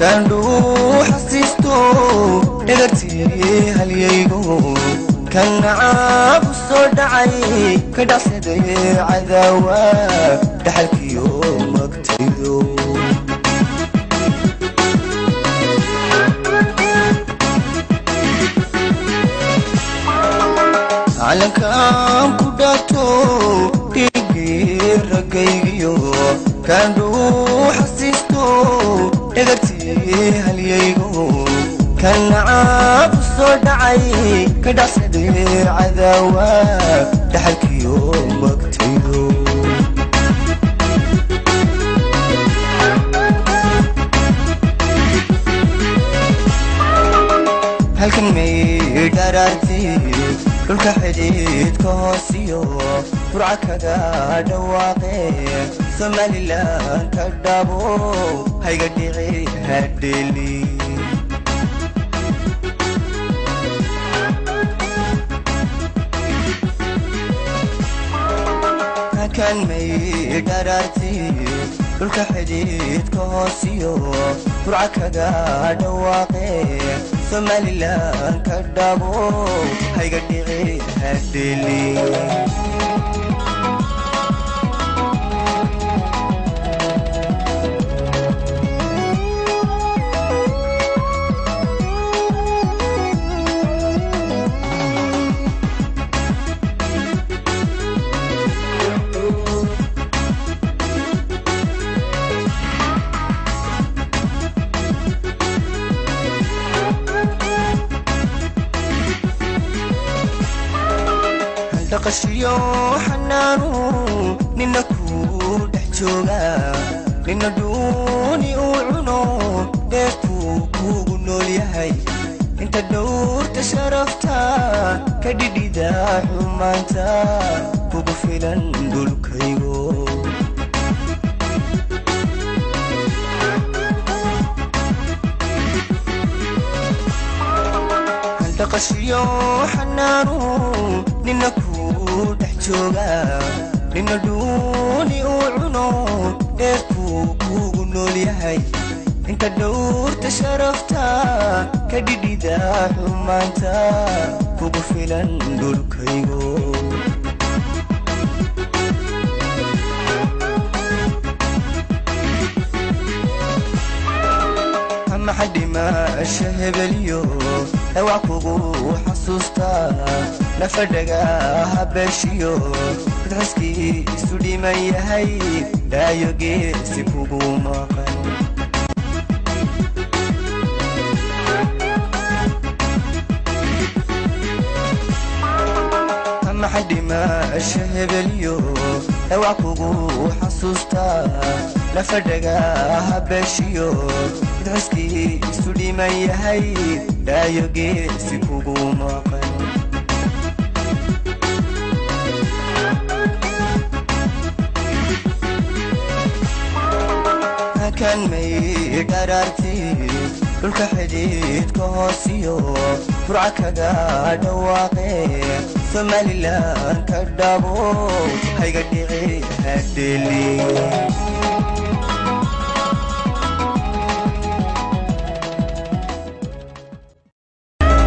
kandhuu xasiisto dhagartii halyaygo kan nacaabu soo dhacay ka dhacsaday cadaawa dhaxalkiyo magtaydo calankan ku dhaato dhiiggii raggaygiyo. Kandhuu dhacay ka dhacsaday cadaawa dhaxalkiyo magtaydo halkan may dharaartay dhulka xidhiidka hoosiyo burca kaga dhawaaqe somalilan ka dhabo hayga dhici hadheli halkan may dharaartay dhulka xidhiidka hoosiyo burca kaga dhawaaqe somalilan ka dhabo hayga dhici hadheli dhaqashiyo xanaanu nina kuu dhex jooga. Nina dhuuni uu cuno dheertuu kuugu nool yahay. Inta dhowrta sharafta ka dhidhida xumaanta kugu filan dhulkaygo dhaqashiyo xanaanu nina kuu dhex jooga nina dhuuni uu cuno dheerkuu kuugu nool yahay inta dhowrta sharafta ka dhidhida xumaanta kugu filan dhulkaygo maxay dhimasha hebelyo dhawac kugu xasuustaa nafadhaga habeeshiyo dadxiskii isu dhiman yahay dhaayo geesi kugu maqan. Maxay dhimasha hebelyo dhawac kugu nafadhaga habeeshiyo dadxiskii isu dhiman yahay dhaayo geesi kugu maqan. Halkan may dharaartay dhulka xidhiidka hoosiyo burca kaga dhawaaqe somalilan ka dhabo hayga dhici hadheli